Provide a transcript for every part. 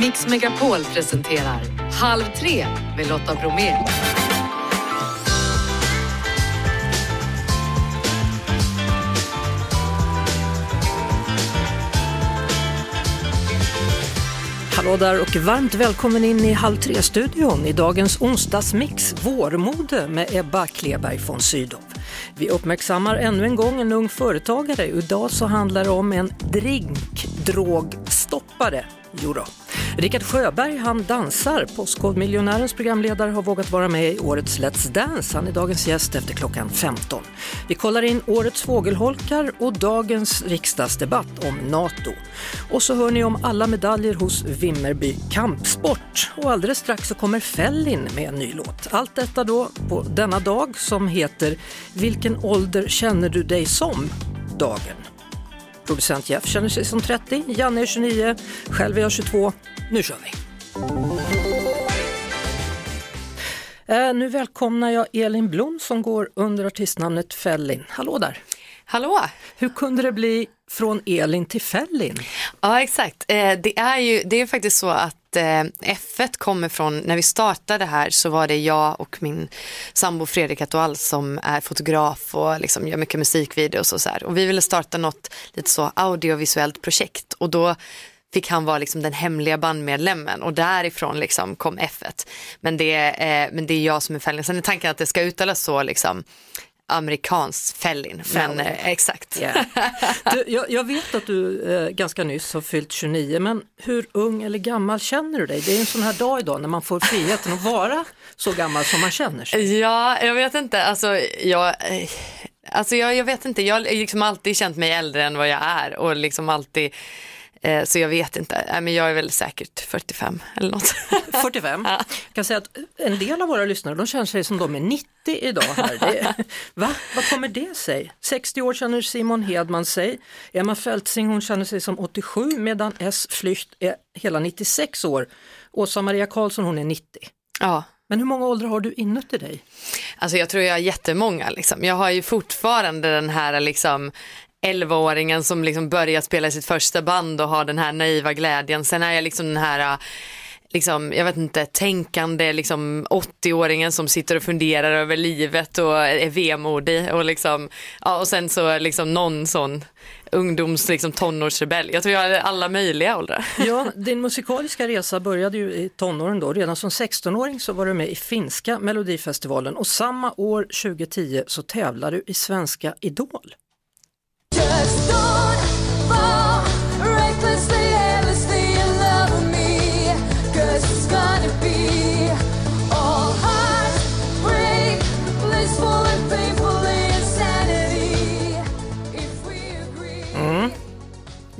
Mix Megapol presenterar Halv tre med Lotta Bromé. Hallå där och varmt välkommen in i Halv tre-studion i dagens onsdagsmix Vårmode med Ebba Kleberg von Sydow. Vi uppmärksammar ännu en gång en ung företagare. Idag så handlar det om en drinkdrogstoppare. Jodå. Rickard Sjöberg han dansar. Postkodmiljonärens programledare har vågat vara med i årets Let's Dance. Han är dagens gäst efter klockan 15. Vi kollar in årets fågelholkar och dagens riksdagsdebatt om NATO. Och så hör ni om alla medaljer hos Vimmerby Kampsport. Och alldeles strax så kommer Fällin med en ny låt. Allt detta då på denna dag som heter Vilken ålder känner du dig som? Dagen. Producent Jeff känner sig som 30, Janne är 29, själv är jag 22. Nu kör vi! Eh, nu välkomnar jag Elin Blom som går under artistnamnet Fellin. Hallå där! Hallå! Hur kunde det bli från Elin till Fellin? Ja exakt, eh, det är ju det är faktiskt så att eh, F1 kommer från, när vi startade här så var det jag och min sambo Fredrik Etoile som är fotograf och liksom gör mycket musikvideos och så här. Och vi ville starta något lite så audiovisuellt projekt och då fick han vara liksom den hemliga bandmedlemmen och därifrån liksom kom F1. Men det, eh, men det är jag som är Fellin. Sen är tanken att det ska uttalas så liksom amerikansk Fellin, men eh, exakt. Yeah. Du, jag, jag vet att du eh, ganska nyss har fyllt 29, men hur ung eller gammal känner du dig? Det är en sån här dag idag när man får friheten att vara så gammal som man känner sig. Ja, jag vet inte. Alltså, jag, eh, alltså jag, jag vet inte. Jag har liksom alltid känt mig äldre än vad jag är och liksom alltid så jag vet inte. Nej, men jag är väl säkert 45 eller något. 45. Jag kan säga att en del av våra lyssnare de känner sig som de är 90 idag. Här. Det, va? Vad kommer det sig? 60 år känner Simon Hedman sig. Emma Fältsing hon känner sig som 87 medan S Flycht är hela 96 år. Åsa Maria Karlsson hon är 90. Ja. Men hur många åldrar har du inuti dig? Alltså jag tror jag har jättemånga. Liksom. Jag har ju fortfarande den här liksom 11-åringen som liksom börjar spela i sitt första band och har den här naiva glädjen. Sen är jag liksom den här äh, liksom, jag vet inte, tänkande liksom 80-åringen som sitter och funderar över livet och är vemodig och liksom, ja och sen så liksom någon sån ungdoms liksom tonårsrebell. Jag tror jag är alla möjliga åldrar. Ja, din musikaliska resa började ju i tonåren då. Redan som 16-åring så var du med i finska melodifestivalen och samma år 2010 så tävlade du i Svenska Idol. Just don't fall recklessly,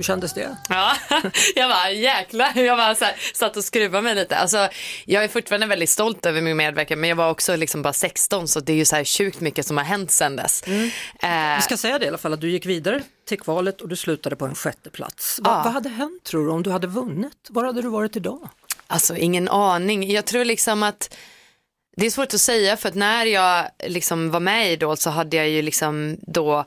Hur kändes det? Ja, jag bara jäklar, jag bara så här, satt och skruvade mig lite. Alltså, jag är fortfarande väldigt stolt över min medverkan men jag var också liksom bara 16 så det är ju så här sjukt mycket som har hänt sedan dess. Eh, Vi ska säga det i alla fall att du gick vidare till kvalet och du slutade på en sjätte plats. Va, Ja. Vad hade hänt tror du om du hade vunnit? Var hade du varit idag? Alltså ingen aning. Jag tror liksom att det är svårt att säga för att när jag liksom var med i Idol så hade jag ju liksom då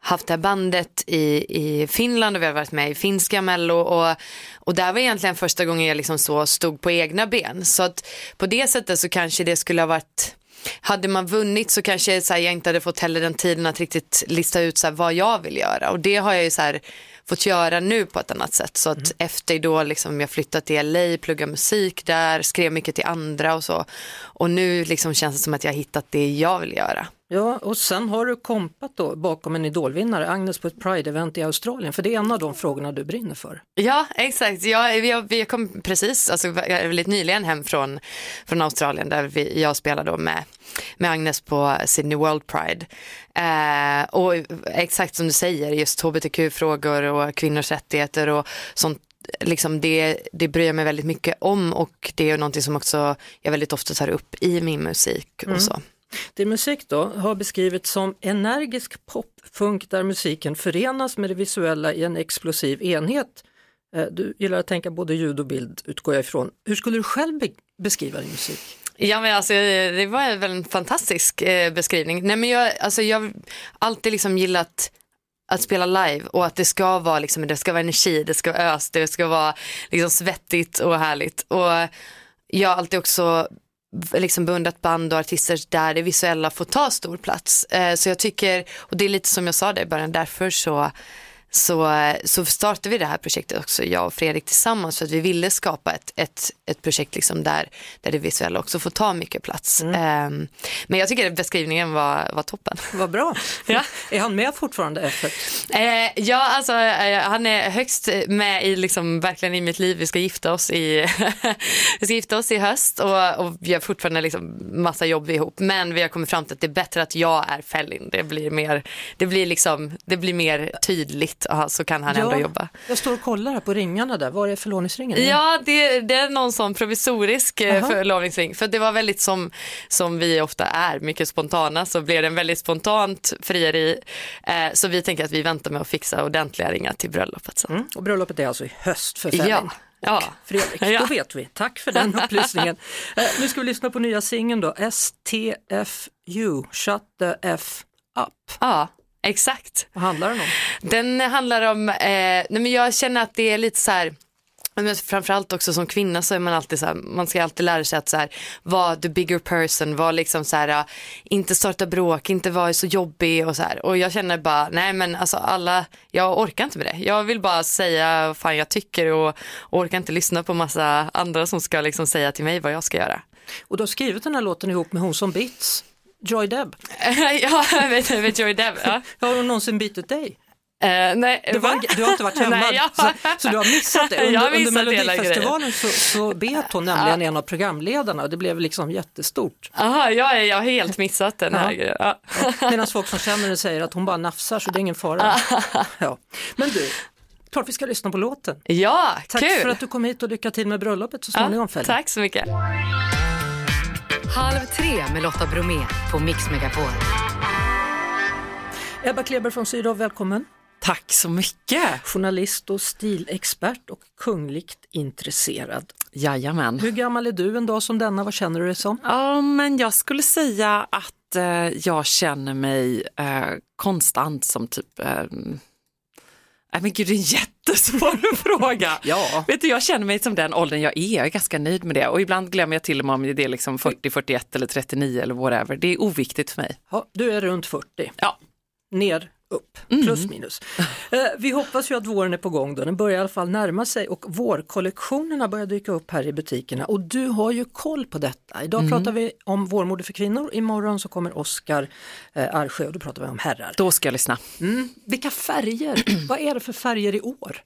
haft det här bandet i, i Finland och vi har varit med i finska mello och, och där var egentligen första gången jag liksom så stod på egna ben. Så att på det sättet så kanske det skulle ha varit hade man vunnit så kanske så här, jag inte hade fått heller den tiden att riktigt lista ut så här, vad jag vill göra och det har jag ju så här, fått göra nu på ett annat sätt. Så att efter då liksom jag flyttat till LA, pluggade musik där, skrev mycket till andra och så. Och nu liksom känns det som att jag har hittat det jag vill göra. Ja, och sen har du kompat då bakom en idolvinnare, Agnes på ett Pride-event i Australien, för det är en av de frågorna du brinner för. Ja, exakt. Jag, jag, vi kom precis, alltså väldigt nyligen hem från, från Australien där vi, jag spelade då med, med Agnes på Sydney World Pride. Eh, och exakt som du säger, just hbtq-frågor och kvinnors rättigheter och sånt Liksom det, det bryr jag mig väldigt mycket om och det är någonting som också jag väldigt ofta tar upp i min musik och så. Din musik då har beskrivits som energisk popfunk där musiken förenas med det visuella i en explosiv enhet. Eh, du gillar att tänka både ljud och bild utgår jag ifrån. Hur skulle du själv be- beskriva din musik? Ja men alltså eh, det var väl en fantastisk eh, beskrivning. Nej men jag, alltså jag har alltid liksom gillat att spela live och att det ska vara liksom, det ska vara energi, det ska vara ös, det ska vara liksom svettigt och härligt. Och jag har alltid också liksom beundrat band och artister där det visuella får ta stor plats. Eh, så jag tycker, och det är lite som jag sa där i början, därför så så, så startade vi det här projektet också, jag och Fredrik tillsammans, för att vi ville skapa ett, ett, ett projekt liksom där, där det visuella också får ta mycket plats. Ehm, men jag tycker beskrivningen var, var toppen. Vad bra. Ja. Är han med fortfarande efter? Eh, ja, alltså eh, han är högst med i, liksom, verkligen i mitt liv. Vi ska gifta oss i, vi ska gifta oss i höst och, och vi har fortfarande liksom massa jobb ihop. Men vi har kommit fram till att det är bättre att jag är Fellin. Det blir mer, det blir liksom, det blir mer tydligt. Aha, så kan han ändå jobba. Jag står och kollar här på ringarna där. Var är förlovningsringen? Ja, det, det är någon sån provisorisk eh, Aha. förlovningsring. För det var väldigt som, som vi ofta är, mycket spontana, så blev det en väldigt spontant frieri. Eh, så vi tänker att vi väntar med att fixa ordentliga ringar till bröllopet. Så. Mm. Och bröllopet är alltså i höst för Fellin. Ja, ja. Fredrik, Ja. då vet vi. Tack för den upplysningen. eh, nu ska vi lyssna på nya singeln då, STFU, Shut the F Up. ja, exakt. Vad handlar den om? Den handlar om, eh, nej men jag känner att det är lite så här, men framförallt också som kvinna så är man alltid så här, man ska alltid lära sig att så här, vara the bigger person, vara liksom så här, äh, inte starta bråk, inte vara så jobbig och så här. Och jag känner bara, nej men alltså alla, jag orkar inte med det. Jag vill bara säga vad fan jag tycker och, och orkar inte lyssna på massa andra som ska liksom säga till mig vad jag ska göra. Och du har skrivit den här låten ihop med hon som bits, Joy Deb. ja, jag vet, jag vet Joy Dev. Ja. Har hon någonsin bitit dig? Eh, nej, var, va? du har inte varit hemma, Nej, jag- så, så du har missat det. Under, under missat hela Melodifestivalen så, så bet hon nämligen en av programledarna och det blev liksom jättestort. Aha, jag, är- jag har helt missat den här Ja. grejen. Ja. Medan folk som känner det säger att hon bara nafsar så det är ingen fara. Ja. Men du, klart vi ska lyssna på låten. Ja, Tack kul! för att du kom hit och lycka till med bröllopet så småningom ja, tack så mycket. Halv tre med Lotta Bromé på Mix Megapol. Ebba Kleber från Sydow, välkommen. Tack så mycket! Journalist och stilexpert och kungligt intresserad. Jajamän. Hur gammal är du en dag som denna? Vad känner du dig som? Ja, men jag skulle säga att eh, jag känner mig eh, konstant som typ eh, Nej men gud det är en jättesvår fråga. Ja. Vet du, jag känner mig som den åldern jag är, jag är ganska nöjd med det och ibland glömmer jag till och med om det är liksom 40, 41 eller 39 eller whatever. Det är oviktigt för mig. Ja, du är runt 40. Ja. Ner, upp, plus minus. Eh, vi hoppas ju att våren är på gång då, den börjar i alla fall närma sig och vårkollektionerna börjar dyka upp här i butikerna och du har ju koll på detta. Idag pratar vi om vårmode för kvinnor, imorgon så kommer Oskar eh, Arsjö och då pratar vi om herrar. Då ska jag lyssna. Mm. Vilka färger, vad är det för färger i år?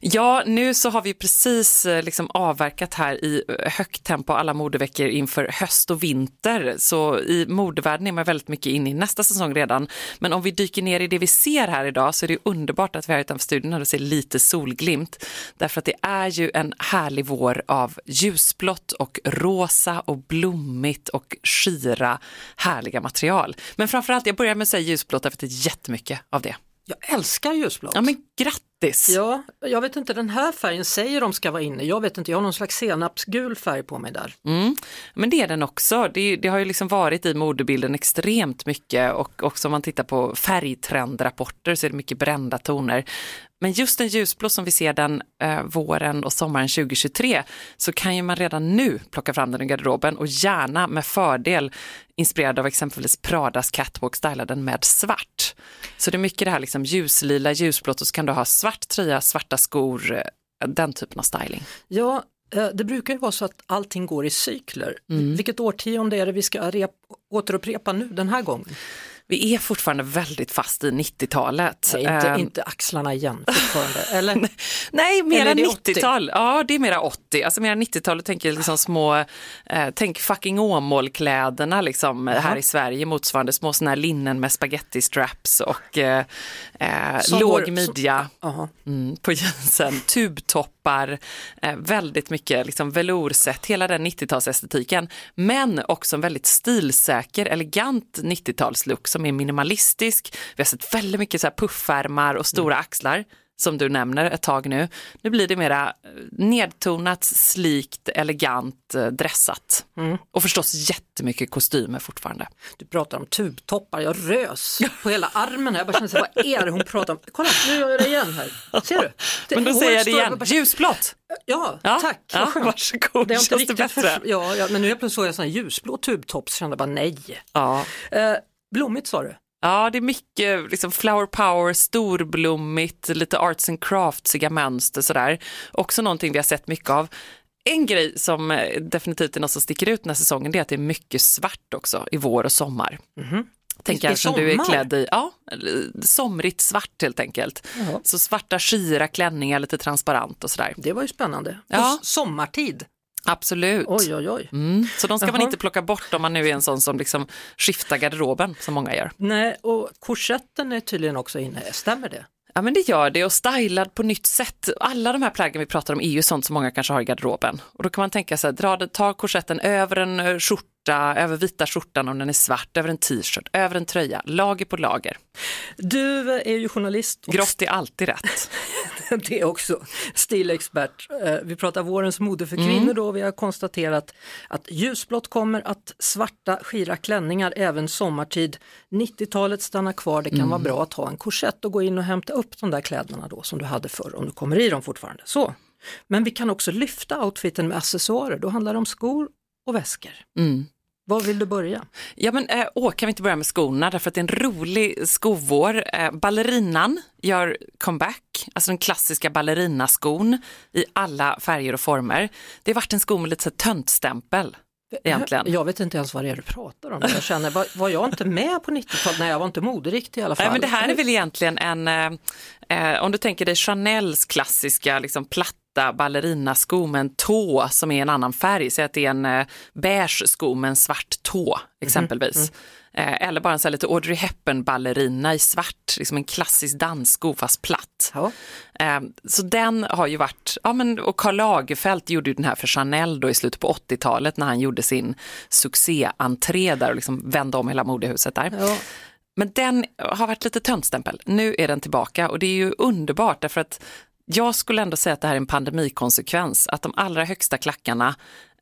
Ja, nu så har vi precis eh, liksom avverkat här i eh, högt tempo alla modeveckor inför höst och vinter. Så i modevärlden är man väldigt mycket inne i nästa säsong redan. Men om vi dyker ner i det vi ser här idag så är det underbart att vi är utanför studion och ser lite solglimt. Därför att det är ju en härlig vår av ljusblått och rosa och blommigt och skira härliga material. Men framförallt, jag börjar med att säga ljusblått därför att det är jättemycket av det. Jag älskar ljusblått. Ja men grattis! Ja, jag vet inte, den här färgen säger de ska vara inne. Jag vet inte, jag har någon slags senapsgul färg på mig där. Mm, men det är den också. Det, det har ju liksom varit i modebilden extremt mycket och också om man tittar på färgtrendrapporter så är det mycket brända toner. Men just en ljusblå som vi ser den eh, våren och sommaren 2023 så kan ju man redan nu plocka fram den i garderoben och gärna med fördel inspirerad av exempelvis Pradas catwalk styla den med svart. Så det är mycket det här liksom ljuslila, ljusblått och så kan du ha svart tröja, svarta skor, eh, den typen av styling. Ja, eh, det brukar ju vara så att allting går i cykler. Mm. Vilket årtionde är det vi ska rep- återupprepa nu den här gången? Vi är fortfarande väldigt fast i 90-talet. Nej, inte, Ehm, inte axlarna igen fortfarande. Eller? Nej, mera Eller är det 80? 90-tal. Ja, det är mera 80. Alltså mera 90-talet tänker liksom små, eh, tänk fucking Åmålkläderna liksom eh, här i Sverige, motsvarande små sådana här linnen med spaghetti straps och eh, eh, Som låg midja Aha. mm, på jeansen, tubtoppar, eh, väldigt mycket liksom velourset, hela den 90-talsestetiken. Men också en väldigt stilsäker, elegant 90-talslook som är minimalistisk. Vi har sett väldigt mycket så här puffärmar och stora axlar. som du nämner ett tag nu. Nu blir det mera eh, nedtonat, slikt, elegant, eh, dressat. Och förstås jättemycket kostymer fortfarande. Du pratar om tubtoppar, jag rös på hela armen här. Jag bara känner, så vad är det hon pratar om? Kolla, nu gör jag det igen här. Ser du? Men då säger jag det igen, ljusblått! Ja, Ja, tack. ja, varsågod, Det inte känns det bättre? förs- ja, ja, men nu plötsligt såg jag sån här ljusblå tubtopp så kände jag bara nej. Ja. Eh, blommigt sa du? Ja, det är mycket liksom flower power, storblommigt, lite arts and craftsiga mönster sådär. Också någonting vi har sett mycket av. En grej som eh, definitivt är något som sticker ut den här säsongen det är att det är mycket svart också i vår och sommar. Tänk I- i här som du är klädd i, ja, somrigt svart helt enkelt. Jaha. Så svarta skira klänningar, lite transparent och sådär. Det var ju spännande. På Ja. sommartid. Absolut. Oj, oj, oj. Mm. Så de ska man Jaha. inte plocka bort om man nu är en sån som liksom skiftar garderoben som många gör. Nej, och korsetten är tydligen också inne. Stämmer det? Ja men det gör det och stylad på nytt sätt. Alla de här plaggen vi pratar om är ju sånt som många kanske har i garderoben. Och då kan man tänka sig, dra, ta korsetten över en eh, skjorta, över vita skjortan om den är svart, över en t-shirt, över en tröja, lager på lager. Du är ju journalist och Grått är alltid rätt. det också stilexpert. Eh, Vi pratar vårens mode för kvinnor då. Vi har konstaterat att ljusblått kommer, att svarta skira klänningar även sommartid. 90-talet stannar kvar. Det kan vara bra att ha en korsett och gå in och hämta upp de där kläderna då som du hade förr om du kommer i dem fortfarande. Så. Men vi kan också lyfta outfiten med accessoarer. Då handlar det om skor och väskor. Mm. Var vill du börja? Ja men äh, åh, kan vi inte börja med skorna därför att det är en rolig skovår. Äh, ballerinan gör comeback, alltså den klassiska ballerinaskon i alla färger och former. Det har varit en sko med lite så töntstämpel egentligen. Jag vet inte ens vad det är du pratar om. Jag känner, var, var jag inte med på 90-talet? Nej, jag var inte moderiktig i alla fall. Nej, men det här är väl egentligen en, eh, eh, om du tänker dig Chanels klassiska liksom, platta ballerinasko med en tå som är en annan färg, säg att det är en eh, beige sko med en svart tå exempelvis. Eh, eller bara en så här lite Audrey Hepburn ballerina i svart, liksom en klassisk danssko fast platt. Eh, så den har ju varit, ja men och Karl Lagerfeld gjorde ju den här för Chanel då i slutet på 80-talet när han gjorde sin succéentré där och liksom vände om hela modehuset där. Ja. Men den har varit lite töntstämpel. Nu är den tillbaka och det är ju underbart därför att jag skulle ändå säga att det här är en pandemikonsekvens, att de allra högsta klackarna,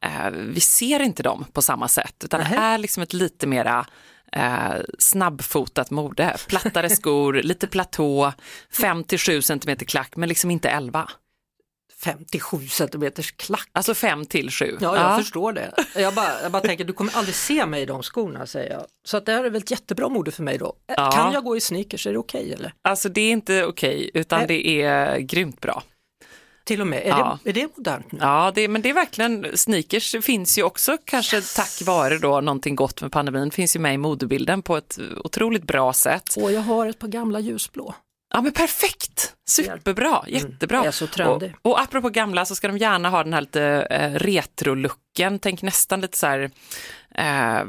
eh, vi ser inte dem på samma sätt, utan det är liksom ett lite mera eh, snabbfotat mode. Plattare skor, lite platå, 5-7 cm klack, men liksom inte 11. 57 centimeters klack. Alltså 5 till 7. Ja, jag förstår det. Jag bara, jag bara tänker, du kommer aldrig se mig i de skorna säger jag. Så att det här är väl ett jättebra mode för mig då. Ä- Ja. Kan jag gå i sneakers, är det okej eller? Alltså det är inte okej, utan Nej. det är grymt bra. Till och med, är, Ja. det, är det modernt nu? Ja, det, men det är verkligen, sneakers finns ju också kanske tack vare då någonting gott med pandemin, finns ju med i modebilden på ett otroligt bra sätt. Och jag har ett par gamla ljusblå. Ja men perfekt, superbra, jättebra. jag är så trendig. Och, och apropå gamla så ska de gärna ha den här lite eh, retro-looken, tänk nästan lite så här eh,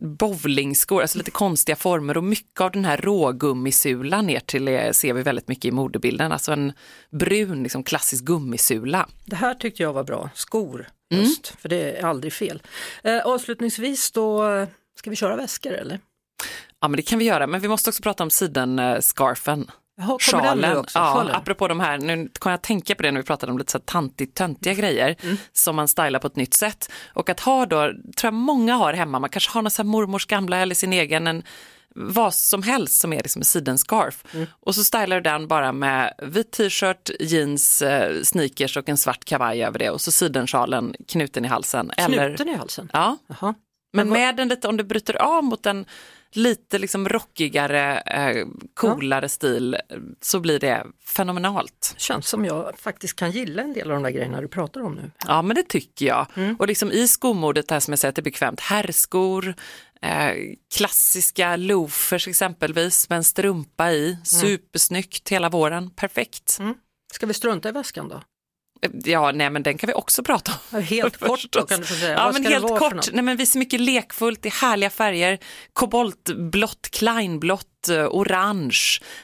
bowlingskor, alltså lite konstiga former och mycket av den här rågummisulan ner till eh, ser vi väldigt mycket i modebilden, alltså en brun liksom, klassisk gummisula. Det här tyckte jag var bra, skor Mm. just, för det är aldrig fel. Eh, avslutningsvis då, eh, ska vi köra väskor eller? Ja men det kan vi göra, men vi måste också prata om sidenscarfen. Jaha, den Sjalen, också? ja, Sjalen? apropå de här, nu kan jag tänka på det när vi pratade om lite så tantigt, töntiga grejer Mm. som man stylar på ett nytt sätt. Och att ha då, tror jag många har hemma, man kanske har någon så mormors gamla eller sin egen, en, vad som helst som är liksom en sidenscarf. Mm. Och så stylar du den bara med vit t-shirt, jeans, eh, sneakers och en svart kavaj över det och så sidensjalen knuten i halsen. Eller, Knuten i halsen? ja, Jaha. men med den lite, om du bryter av mot en lite liksom rockigare, eh, coolare stil eh, så blir det fenomenalt. Känns som jag faktiskt kan gilla en del av de där grejerna du pratar om nu. Ja men det tycker jag. Mm. Och liksom i skomodet här som jag säger att det är bekvämt, herrskor, eh, klassiska loafers exempelvis med en strumpa i, Mm. supersnyggt hela våren, perfekt. Ska vi strunta i väskan då? Ja, nej men den kan vi också prata om. Helt kort då kan du få säga. Ja, Vad men helt kort. Nej, men vi ser mycket lekfullt i härliga färger. Koboltblått, kleinblått, eh, orange.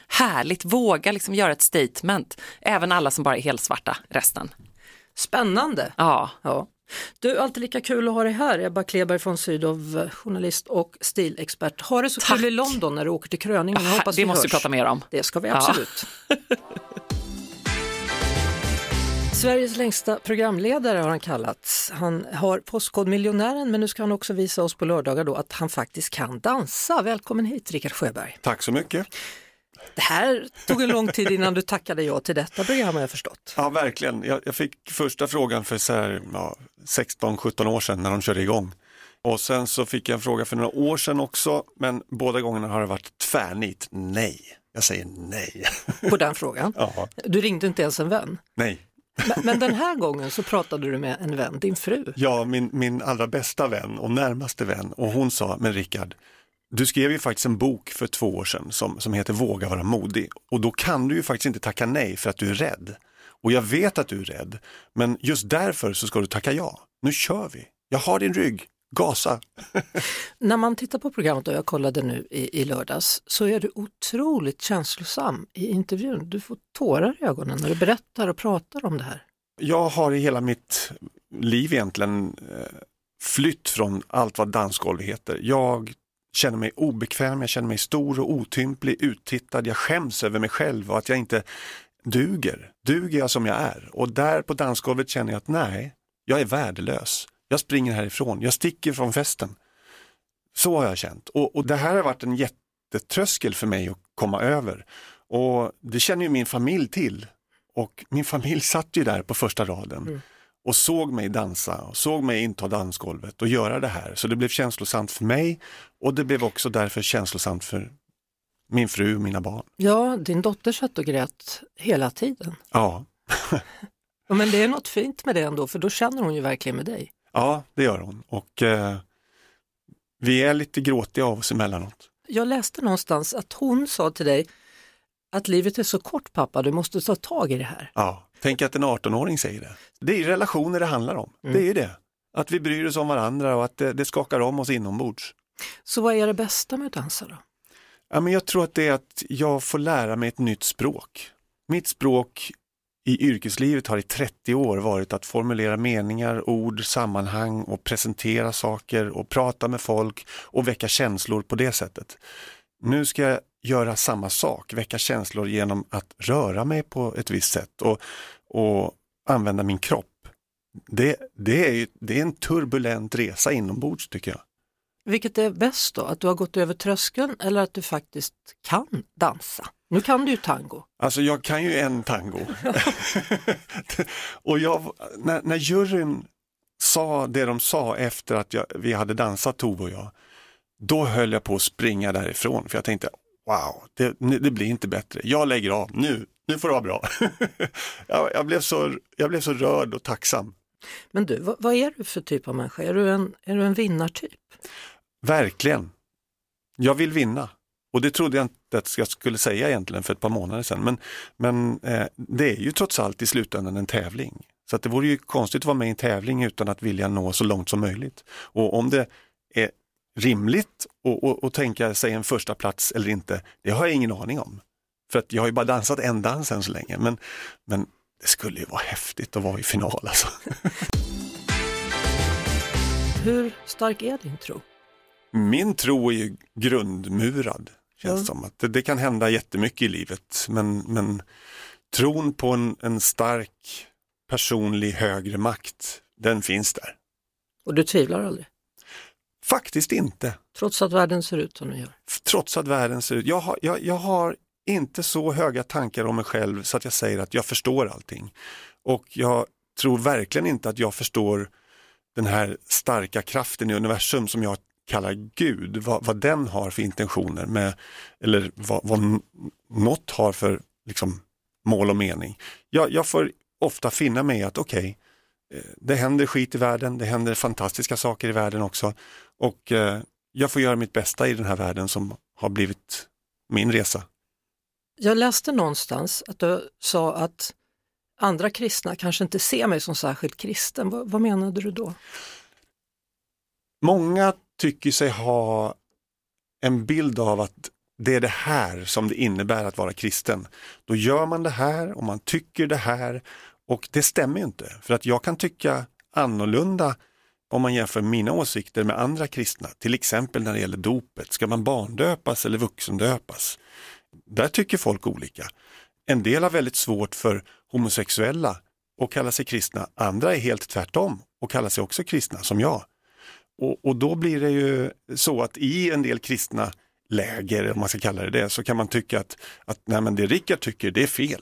Härligt, våga liksom göra ett statement. Även alla som bara är helsvarta, resten. Spännande! Ja, Ja. Du, alltid lika kul att ha dig här. Ebba Kleberg från Sydow, journalist och stilexpert. Ha det så kul i London när du åker till kröningen. Jag hoppas det måste vi hörs. prata mer om. Det ska vi Ja. Sveriges längsta programledare har han kallats. Han har Postkodmiljonären men nu ska han också visa oss på lördagar då att han faktiskt kan dansa. Välkommen hit Rickard Sjöberg. Tack så mycket. Det här tog en lång tid innan du tackade ja till detta program har jag förstått. Ja, verkligen. Jag, jag fick första frågan för ja, 16-17 år sedan när de körde igång. Och sen så fick jag en fråga för några år sedan också, men båda gångerna har det varit tvärnit nej. Jag säger nej. På den frågan. Ja, Du ringde inte ens en vän. nej. Men, men den här gången så pratade du med en vän, din fru. Ja, min, min allra bästa vän och närmaste vän och hon sa, men Rickard, du skrev ju faktiskt en bok för två år sedan som, som heter Våga vara modig och då kan du ju faktiskt inte tacka nej för att du är rädd. Och jag vet att du är rädd, men just därför så ska du tacka ja. Nu kör vi. Jag har din rygg. Gasa. När man tittar på programmet och jag kollade nu i, i lördags så är du otroligt känslosam i intervjun. Du får tårar i ögonen när du berättar och pratar om det här. Jag har i hela mitt liv egentligen eh, flytt från allt vad dansgolv heter. Jag känner mig obekväm, jag känner mig stor och otymplig, uttittad, jag skäms över mig själv och att jag inte duger. Duger jag som jag är? Och där på dansgolvet känner jag att nej, jag är värdelös. Jag springer härifrån, jag sticker från festen. Så har jag känt och, och det här har varit en jättetröskel för mig att komma över. Och det känner ju min familj till. Och min familj satt ju där på första raden och såg mig dansa och såg mig inta dansgolvet och göra det här. Så det blev känslosamt för mig och det blev också därför känslosamt för min fru och mina barn. Ja, din dotter satt och grät hela tiden. Ja, Men det är något fint med det ändå, för då känner hon ju verkligen med dig. Ja det gör hon. Och eh, vi är lite gråtiga av oss emellanåt. Jag läste någonstans att hon sa till dig att livet är så kort pappa, du måste ta tag i det här. Ja, tänk att en 18-åring säger det. Det är relationer det handlar om. Det är det. Att vi bryr oss om varandra och att det, det skakar om oss inombords. Så vad är det bästa med att dansa då? Ja, men jag tror att det är att jag får lära mig ett nytt språk. Mitt språk i yrkeslivet har i 30 år varit att formulera meningar, ord, sammanhang och presentera saker och prata med folk och väcka känslor på det sättet. Nu ska jag göra samma sak, väcka känslor genom att röra mig på ett visst sätt och, och använda min kropp. Det, det, är ju, det är en turbulent resa inombords tycker jag. Vilket är bäst då, att du har gått över tröskeln eller att du faktiskt kan dansa? Nu kan du ju tango. Alltså jag kan ju en tango. och jag, när, när juryn sa det de sa efter att jag, vi hade dansat Tove och jag, då höll jag på att springa därifrån för jag tänkte wow, det, det blir inte bättre. Jag lägger av nu, nu får det vara bra. jag, jag, blev så, jag blev så rörd och tacksam. Men du, vad, vad är du för typ av människa? Är du en, är du en vinnartyp? Verkligen. Jag vill vinna. Och det trodde jag inte att jag skulle säga egentligen för ett par månader sedan. Men, men eh, det är ju trots allt i slutändan en tävling. Så att det vore ju konstigt att vara med i en tävling utan att vilja nå så långt som möjligt. Och om det är rimligt att- tänka sig en första plats eller inte, det har jag ingen aning om. För att jag har ju bara dansat en dans än så länge. Men, men det skulle ju vara häftigt att vara i final alltså. Hur stark är din tro? Min tro är ju grundmurad. Känns Ja. som att det, det kan hända jättemycket i livet men, men tron på en, en stark personlig högre makt, den finns där. Och du tvivlar aldrig? Faktiskt inte, Trots att världen ser ut som den gör? Trots att världen ser ut. Jag har, jag, jag har inte så höga tankar om mig själv så att jag säger att jag förstår allting. Och jag tror verkligen inte att jag förstår den här starka kraften i universum som jag kallar Gud, vad, vad den har för intentioner med, eller vad, vad något har för liksom, mål och mening. Jag, jag får ofta finna mig i att okej, eh, det händer skit i världen, det händer fantastiska saker i världen också och eh, jag får göra mitt bästa i den här världen som har blivit min resa. Jag läste någonstans att du sa att andra kristna kanske inte ser mig som särskilt kristen. Vad, vad menade du då? Många tycker sig ha en bild av att det är det här som det innebär att vara kristen. Då gör man det här och man tycker det här och det stämmer ju inte. För att jag kan tycka annorlunda om man jämför mina åsikter med andra kristna. Till exempel när det gäller dopet. Ska man barndöpas eller vuxendöpas? Där tycker folk olika. En del har väldigt svårt för homosexuella och kallar sig kristna. Andra är helt tvärtom och kallar sig också kristna som jag. Och, och då blir det ju så att i en del kristna läger, om man ska kalla det det, så kan man tycka att, att nej, men det Rickard tycker, det är fel.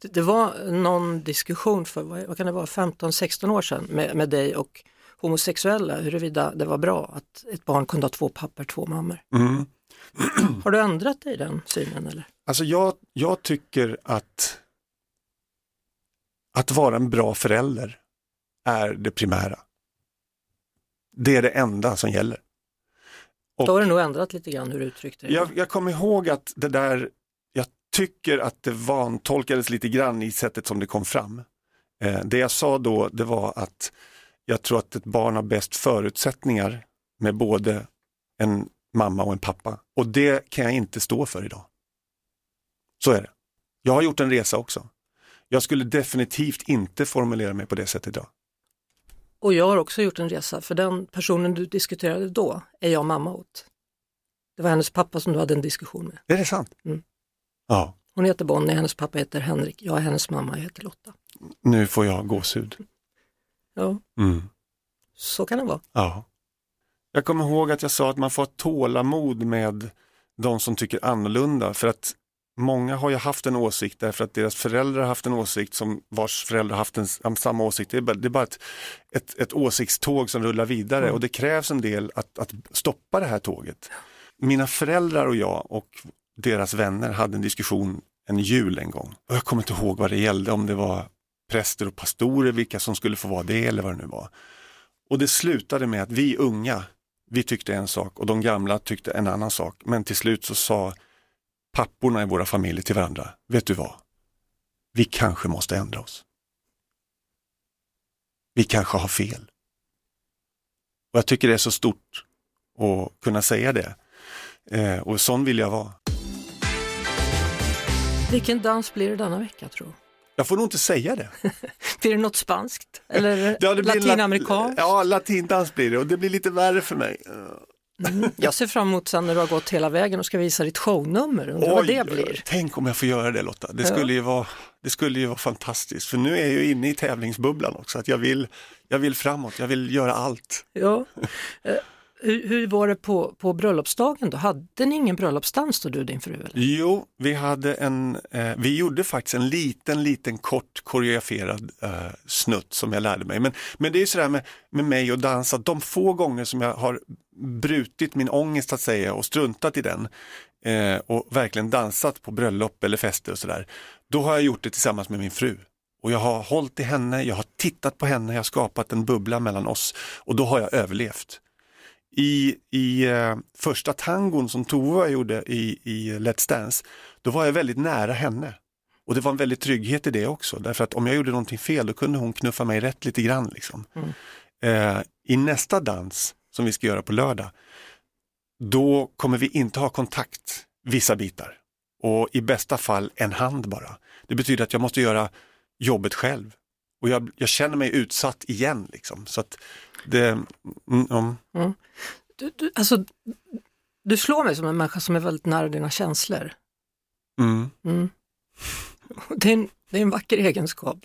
Det, var någon diskussion för, vad, vad kan det vara, 15-16 år sedan med, med dig och homosexuella huruvida det var bra att ett barn kunde ha två pappor, två mammor. Mm. Har du ändrat dig i den synen eller? Alltså jag, jag tycker att att vara en bra förälder är det primära. Det är det enda som gäller. Och- Då har du nog ändrat lite grann hur du uttryckte dig. Jag, jag kommer ihåg att det där, jag tycker att det vantolkades lite grann i sättet som det kom fram. Eh, det jag sa då, det var att jag tror att ett barn har bäst förutsättningar med både en mamma och en pappa. Och det kan jag inte stå för idag. Så är det. Jag har gjort en resa också. Jag skulle definitivt inte formulera mig på det sättet idag. Och jag har också gjort en resa, för den personen du diskuterade då är jag mamma åt. Det var hennes pappa som du hade en diskussion med. Är det sant? Mm. Ja, Hon heter Bonnie, hennes pappa heter Henrik, jag är hennes mamma, jag heter Lotta. nu får jag gåshud. Ja, Mm. så kan det vara. Ja. Jag kommer ihåg att jag sa att man får ha tålamod med de som tycker annorlunda för att många har ju haft en åsikt därför att deras föräldrar har haft en åsikt som vars föräldrar haft en, am- samma åsikt. Det är bara, det är bara ett, ett, ett åsiktståg som rullar vidare och det krävs en del att, att stoppa det här tåget. Mina föräldrar och jag och deras vänner hade en diskussion en jul en gång. Och jag kommer inte ihåg vad det gällde, om det var präster och pastorer, vilka som skulle få vara det eller vad det nu var. Och det slutade med att vi unga, vi tyckte en sak och de gamla tyckte en annan sak. Men till slut så sa papporna i våra familjer till varandra, vet du vad? Vi kanske måste ändra oss. Vi kanske har fel. Och jag tycker det är så stort att kunna säga det. Eh, och sån vill jag vara. Vilken dans blir det denna vecka tror du? Jag får nog inte säga det. Blir det något spanskt eller Ja, latinamerikanskt? Ja, latindans blir det och det blir lite värre för mig. Mm. Jag ser fram emot sen när du har gått hela vägen och ska visa ditt shownummer, undrar vad det blir. Tänk om jag får göra det Lotta. Det skulle, ju vara, det skulle ju vara fantastiskt. För nu är jag ju inne i tävlingsbubblan också. Att jag, vill, jag vill framåt, jag vill göra allt. Ja. Hur, hur var det på, på bröllopsdagen då? Hade ni ingen bröllopsdans då du och din fru? Eller? Jo, vi hade en, eh, vi gjorde faktiskt en liten, liten kort koreograferad eh, snutt som jag lärde mig. Men, men det är ju sådär med, med mig och dans, att de få gånger som jag har brutit min ångest att säga och struntat i den eh, och verkligen dansat på bröllop eller fester och sådär, då har jag gjort det tillsammans med min fru. Och jag har hållit i henne, jag har tittat på henne, jag har skapat en bubbla mellan oss och då har jag överlevt. I, i eh, första tangon som Tova gjorde i, i Let's Dance, då var jag väldigt nära henne. Och det var en väldig trygghet i det också, därför att om jag gjorde någonting fel då kunde hon knuffa mig rätt lite grann. Liksom. Eh, I nästa dans som vi ska göra på lördag, då kommer vi inte ha kontakt vissa bitar. Och i bästa fall en hand bara. Det betyder att jag måste göra jobbet själv. Och jag, jag känner mig utsatt igen. Liksom. Så att det, mm, mm. Du, du, alltså, du slår mig som en människa som är väldigt nära dina känslor. Mm. Mm. Det, är en, det är en vacker egenskap.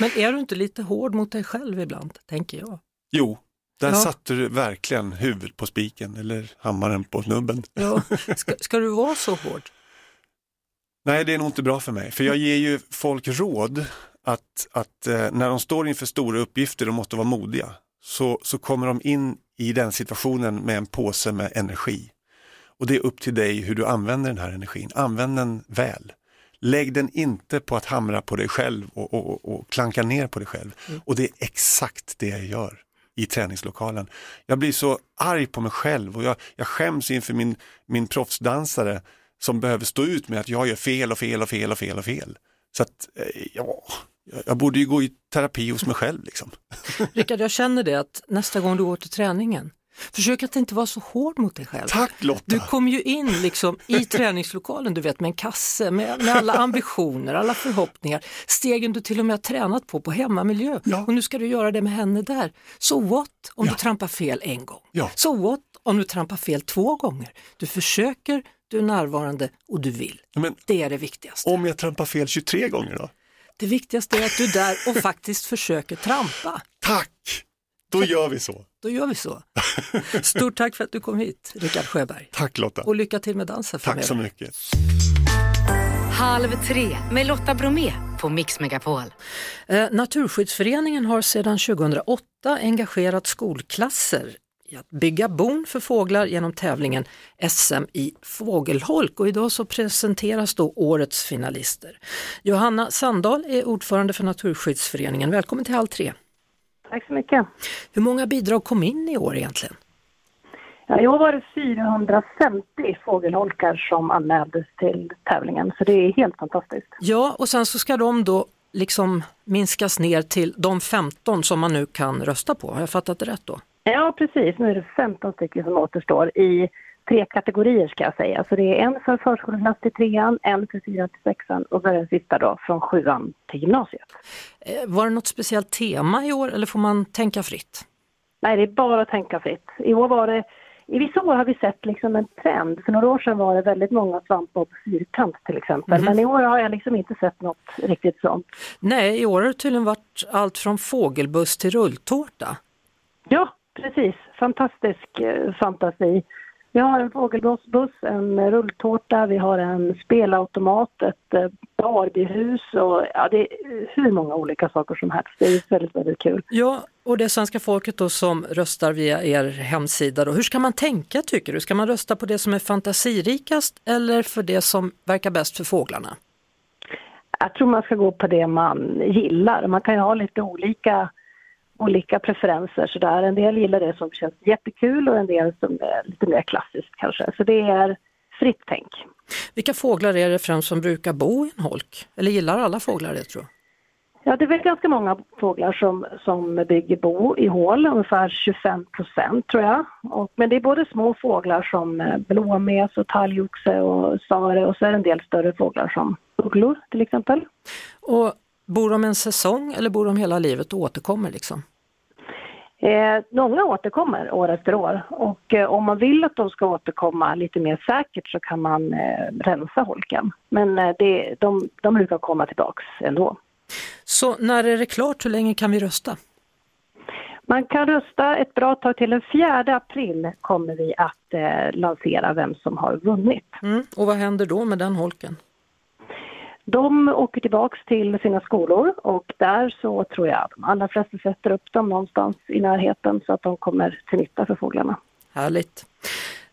Men är du inte lite hård mot dig själv ibland, tänker jag? Jo, där Ja. satte du verkligen huvudet på spiken eller hammaren på snubben. Ja. Ska, ska du vara så hård? Nej, det är nog inte bra för mig, för jag ger ju folk råd att, att eh, när de står inför stora uppgifter och måste vara modiga, så, så kommer de in i den situationen med en påse med energi. Och det är upp till dig hur du använder den här energin. Använd den väl. Lägg den inte på att hamra på dig själv och, och, och, klanka ner på dig själv. Och det är exakt det jag gör i träningslokalen. Jag blir så arg på mig själv och jag, jag skäms inför min, min proffsdansare som behöver stå ut med att jag gör fel och fel och fel och fel och fel. Så att, eh, ja, jag borde ju gå i terapi hos mig själv liksom. Rickard, jag känner det att nästa gång du går till träningen, försök att inte vara så hård mot dig själv. Tack Lotta! Du kom ju in liksom i träningslokalen, du vet med en kasse med, med alla ambitioner, alla förhoppningar, stegen du till och med har tränat på på hemmamiljö Ja. och nu ska du göra det med henne där. So what om Ja. du trampar fel en gång? Ja. So what om du trampar fel två gånger? Du försöker, du är närvarande och du vill. Men Det är det viktigaste. om jag trampar fel 23 gånger då? Det viktigaste är att du är där och faktiskt försöker trampa. Tack! Då gör vi så. Då gör vi så. Stort tack för att du kom hit, Rickard Sjöberg. Tack Lotta. Och lycka till med dansen Tack så mycket. Halv tre med Lotta Bromé på Mix Megapol. Eh, Naturskyddsföreningen har sedan 2008 engagerat skolklasser i att bygga bon för fåglar genom tävlingen SM i fågelholk och idag så presenteras då årets finalister. Johanna Sandahl är ordförande för Naturskyddsföreningen. Välkommen till Halv tre. Tack så mycket. Hur många bidrag kom in i år egentligen? Ja, I år var det 450 fågelholkar som anmäldes till tävlingen, så det är helt fantastiskt. Ja, och sen så ska de då liksom minskas ner till de 15 som man nu kan rösta på. Har jag fattat det rätt då? Ja, precis. Nu är det 15 stycken som återstår i tre kategorier ska jag säga. Så det är en för förskoleklass till trean, en för fyran till sexan och så den sista då från sjuan till gymnasiet. Eh, Var det något speciellt tema i år eller får man tänka fritt? Nej, det är bara att tänka fritt. I år var det i vissa år har vi sett liksom en trend. För några år sedan var det väldigt många svampar på fyrkant till exempel. Men i år har jag liksom inte sett något riktigt sånt. Nej, i år har det tydligen varit allt från fågelbuss till rulltårta. Ja, precis. Fantastisk eh, fantasi. Vi har en fågelbuss, en rulltårta, vi har en spelautomat, ett eh, Barbiehus och ja, det är hur många olika saker som helst. Det är väldigt, väldigt kul. Ja, och det är svenska folket då som röstar via er hemsida. Då. Hur ska man tänka tycker du? Ska man rösta på det som är fantasirikast eller för det som verkar bäst för fåglarna? Jag tror man ska gå på det man gillar. Man kan ju ha lite olika, olika preferenser sådär. En del gillar det som känns jättekul och en del som är lite mer klassiskt kanske. Så det är fritt tänk. Vilka fåglar är det främst som brukar bo i en holk? Eller gillar alla fåglar det tror jag? Ja, det är väl ganska många fåglar som, som bygger bo i hål, ungefär 25 procent tror jag. Och, men det är både små fåglar som eh, blåmes och talgoxe och sare och så är det en del större fåglar som ugglor till exempel. Och bor de en säsong eller bor de hela livet och återkommer liksom? Eh, många återkommer år efter år och eh, om man vill att de ska återkomma lite mer säkert så kan man eh, rensa holken. Men eh, det, de, de brukar komma tillbaks ändå. Så när är det klart? Hur länge kan vi rösta? Man kan rösta ett bra tag till den 4 april kommer vi att eh, lansera vem som har vunnit. Mm. Och vad händer då med den holken? De åker tillbaks till sina skolor och där så tror jag att de allra flesta sätter upp dem någonstans i närheten så att de kommer till nytta för fåglarna. Härligt.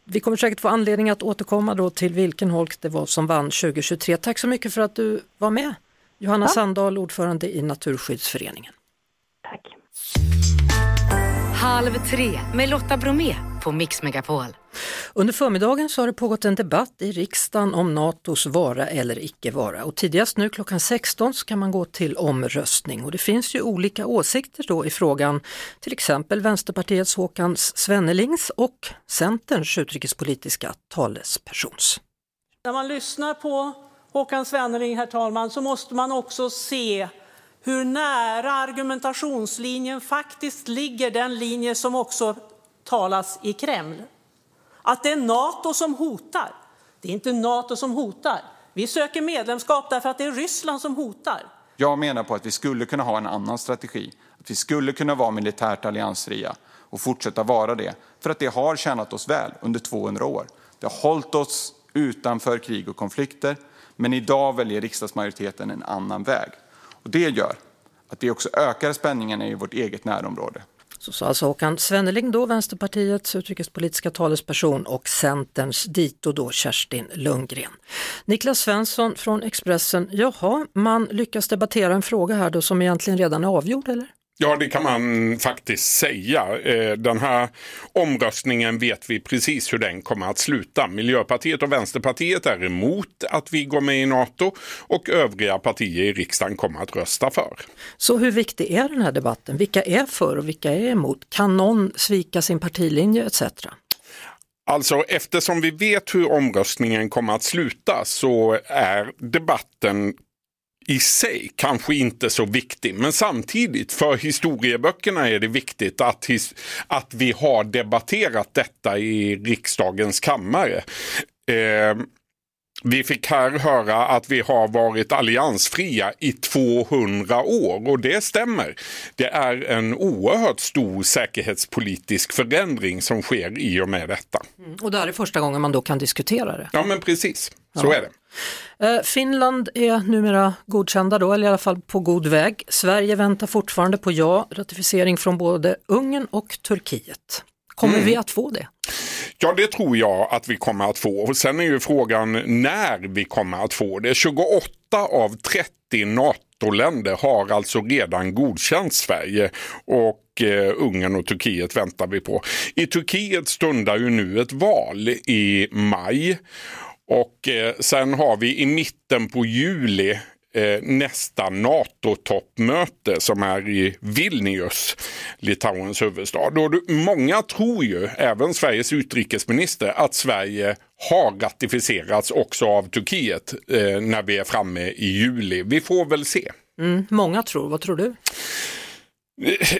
Vi kommer säkert få anledning att återkomma då till vilken holk det var som vann 2023. Tack så mycket för att du var med. Johanna Sandahl, ordförande i Naturskyddsföreningen. Tack. Halv tre med Lotta Bromé på Mix Megapol. Under förmiddagen så har det pågått en debatt i riksdagen om NATOs vara eller icke vara och tidigast nu klockan 16 så kan man gå till omröstning och det finns ju olika åsikter då i frågan, till exempel Vänsterpartiets Håkan Svennelings och Centerns utrikespolitiska talespersons. När man lyssnar på Håkan Svenneling, herr talman, så måste man också se hur nära argumentationslinjen faktiskt ligger den linje som också talas i Kreml. Att det är Nato som hotar. Det är inte Nato som hotar. Vi söker medlemskap därför att det är Ryssland som hotar. Jag menar på att vi skulle kunna ha en annan strategi. Att vi skulle kunna vara militärt alliansfria och fortsätta vara det. För att det har tjänat oss väl under 200 år. Det har hållit oss utanför krig och konflikter. Men idag väljer riksdagsmajoriteten en annan väg. Det gör att det också ökar spänningarna i vårt eget närområde. Så sa alltså Håkan Svenneling då, Vänsterpartiets utrikespolitiska talesperson och Centerns dito då Kerstin Lundgren. Niklas Svensson från Expressen, jaha, man lyckas debattera en fråga här då som egentligen redan är avgjord eller? Ja, det kan man faktiskt säga. Eh, Den här omröstningen vet vi precis hur den kommer att sluta. Miljöpartiet och Vänsterpartiet är emot att vi går med i NATO och övriga partier i riksdagen kommer att rösta för. Så hur viktig är den här debatten? Vilka är för och vilka är emot? Kan någon svika sin partilinje etc? Alltså eftersom vi vet hur omröstningen kommer att sluta så är debatten i sig kanske inte så viktig. Men samtidigt för historieböckerna är det viktigt att, his- att vi har debatterat detta i riksdagens kammare. Eh, Vi fick här höra att vi har varit alliansfria i 200 år och det stämmer. Det är en oerhört stor säkerhetspolitisk förändring som sker i och med detta. Och det här är första gången man då kan diskutera det. Ja men precis, så Ja. är det. Eh, Finland är numera godkända då, eller i alla fall på god väg. Sverige väntar fortfarande på ja, ratificering från både Ungern och Turkiet. Kommer Mm. vi att få det? Ja, det tror jag att vi kommer att få. Och sen är ju frågan när vi kommer att få det. 28 av 30 NATO-länder har alltså redan godkänt Sverige och eh, Ungern och Turkiet väntar vi på. I Turkiet stundar ju nu ett val i maj och eh, sen har vi i mitten på juli eh, nästa NATO-toppmöte som är i Vilnius, Litauens huvudstad. Och många tror ju, även Sveriges utrikesminister, att Sverige har ratificerats också av Turkiet eh, när vi är framme i juli. Vi får väl se. Mm, många tror, vad tror du?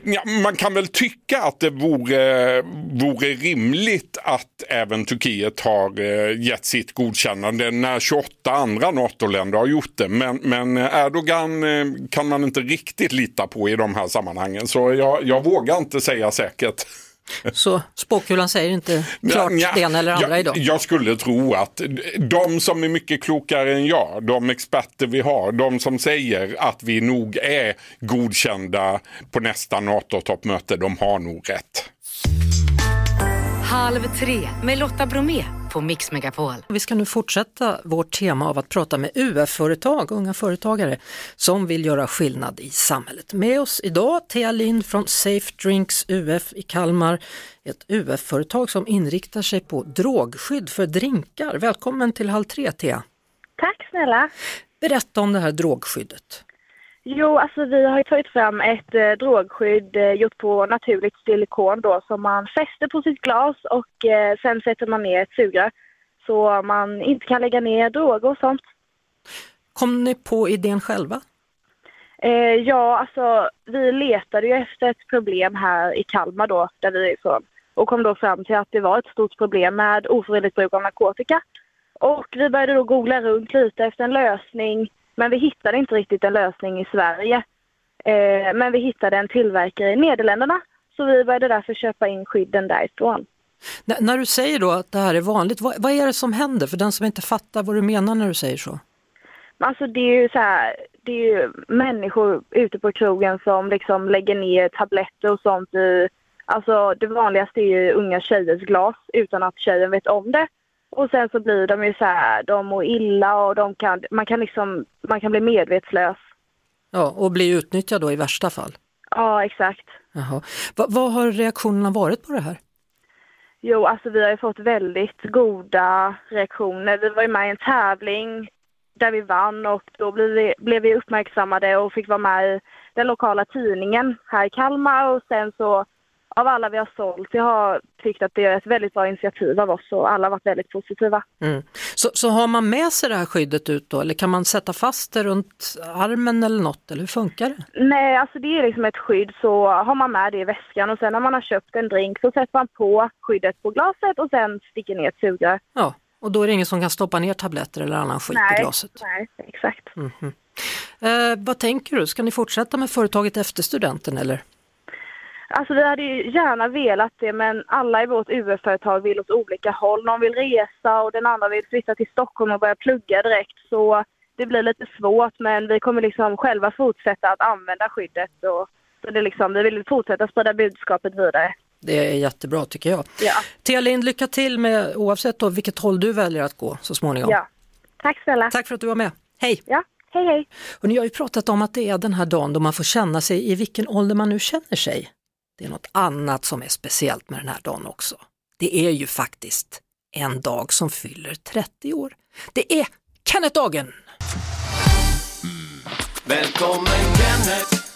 Ja, man kan väl tycka att det vore, vore rimligt att även Turkiet har eh, gett sitt godkännande när 28 andra NATO-länder har gjort det. Men, men Erdogan eh, kan man inte riktigt lita på i de här sammanhangen. Så jag, jag vågar inte säga säkert. Så spåkulan säger inte klart Nja, det ena eller andra jag, idag. Jag skulle tro att de som är mycket klokare än jag, de experter vi har, de som säger att vi nog är godkända på nästa NATO-toppmöte, de har nog rätt. Halv tre med Lotta Bromé på Mix Megapol. Vi ska nu fortsätta vårt tema av att prata med UF-företag, unga företagare som vill göra skillnad i samhället. Med oss idag Thea Lind från Safe Drinks UF i Kalmar, ett UF-företag som inriktar sig på drogskydd för drinkar. Välkommen till Halv tre Thea. Tack snälla. Berätta om det här drogskyddet. Jo, alltså vi har ju tagit fram ett eh, drogskydd eh, gjort på naturligt silikon då som man fäster på sitt glas och eh, sen sätter man ner ett sugrör så man inte kan lägga ner droger och sånt. Kom ni på idén själva? Eh, ja, alltså vi letade ju efter ett problem här i Kalmar då, där vi är ifrån och kom då fram till att det var ett stort problem med ofrivilligt bruk av narkotika. Och vi började då googla runt lite efter en lösning men vi hittade inte riktigt en lösning i Sverige. Eh, men vi hittade en tillverkare i Nederländerna så vi började därför köpa in skydden därifrån. N- när du säger då att det här är vanligt, vad, vad är det som händer för den som inte fattar vad du menar när du säger så? Alltså det är ju så här, det är ju människor ute på krogen som liksom lägger ner tabletter och sånt i, alltså det vanligaste är ju unga tjejers glas utan att tjejen vet om det. Och sen så blir de ju så här, de mår illa och de kan, man kan liksom, man kan bli medvetslös. Ja, och bli utnyttjad då i värsta fall. Ja, exakt. Jaha. Va, vad har reaktionerna varit på det här? Jo, alltså vi har ju fått väldigt goda reaktioner. Vi var ju med i en tävling där vi vann och då blev vi, blev vi uppmärksammade och fick vara med i den lokala tidningen här i Kalmar och sen så av alla vi har sålt, jag har tyckt att det är ett väldigt bra initiativ av oss och alla har varit väldigt positiva. Mm. Så, så har man med sig det här skyddet ut då eller kan man sätta fast det runt armen eller något eller hur funkar det? Nej, alltså det är liksom ett skydd så har man med det i väskan och sen när man har köpt en drink så sätter man på skyddet på glaset och sen sticker ner ett sugrör. Ja, och då är det ingen som kan stoppa ner tabletter eller annan skit i glaset. nej, exakt. Mhm. Eh, vad tänker du, ska ni fortsätta med företaget efter studenten eller? Alltså vi hade ju gärna velat det men alla i vårt UF-företag vill åt olika håll. Någon vill resa och den andra vill flytta till Stockholm och börja plugga direkt. Så det blir lite svårt men vi kommer liksom själva fortsätta att använda skyddet. Och, så det liksom, vi vill fortsätta sprida budskapet vidare. Det är jättebra tycker jag. Ja. Thea Lind, lycka till med oavsett då vilket håll du väljer att gå så småningom. ja. Tack snälla. Tack för att du var med. Hej! Ja, hej hej. Och ni har ju pratat om att det är den här dagen då man får känna sig i vilken ålder man nu känner sig. Det är något annat som är speciellt med den här dagen också. Det är ju faktiskt en dag som fyller 30 år. Det är Kenneth-dagen! Mm. Välkommen Kenneth,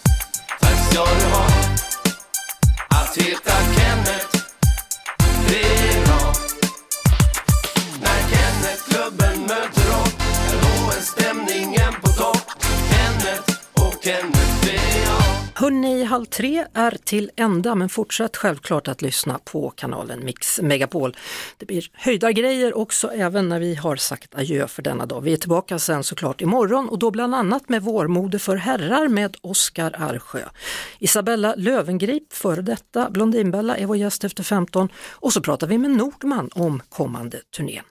halv tre är till ända men fortsätt självklart att lyssna på kanalen Mix Megapol. Det blir höjdargrejer också även när vi har sagt adjö för denna dag. Vi är tillbaka sen såklart imorgon och då bland annat med Vårmode för herrar med Oskar Arsjö. Isabella Lövengrip, före detta Blondinbella, är vår gäst efter 15 och så pratar vi med Nordman om kommande turné.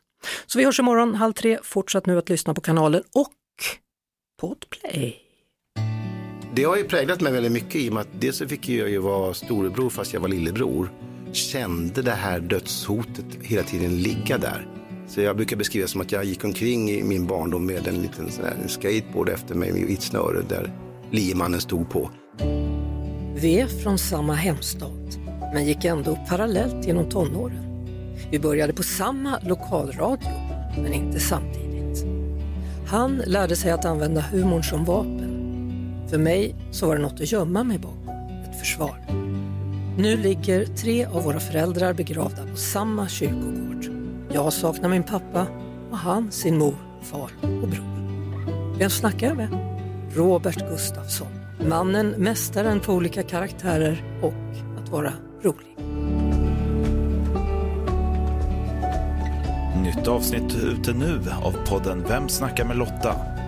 Så vi hörs imorgon halv tre. Fortsätt nu att lyssna på kanalen och Podplay. Det har ju präglat mig väldigt mycket i och med att dels så fick jag ju vara storebror fast jag var lillebror. Kände det här dödshotet hela tiden ligga där. Så jag brukar beskriva det som att jag gick omkring i min barndom med en liten sån här, skateboard efter mig i ett snöre där liemannen stod på. Vi är från samma hemstad, men gick ändå parallellt genom tonåren. Vi började på samma lokalradio, men inte samtidigt. Han lärde sig att använda humorn som vapen. För mig så var det något att gömma mig bakom, ett försvar. Nu ligger tre av våra föräldrar begravda på samma kyrkogård. Jag saknar min pappa och han sin mor, far och bror. Vem snackar jag med? Robert Gustafsson. Mannen, mästaren på olika karaktärer och att vara rolig. Nytt avsnitt ute nu av podden Vem snackar med Lotta?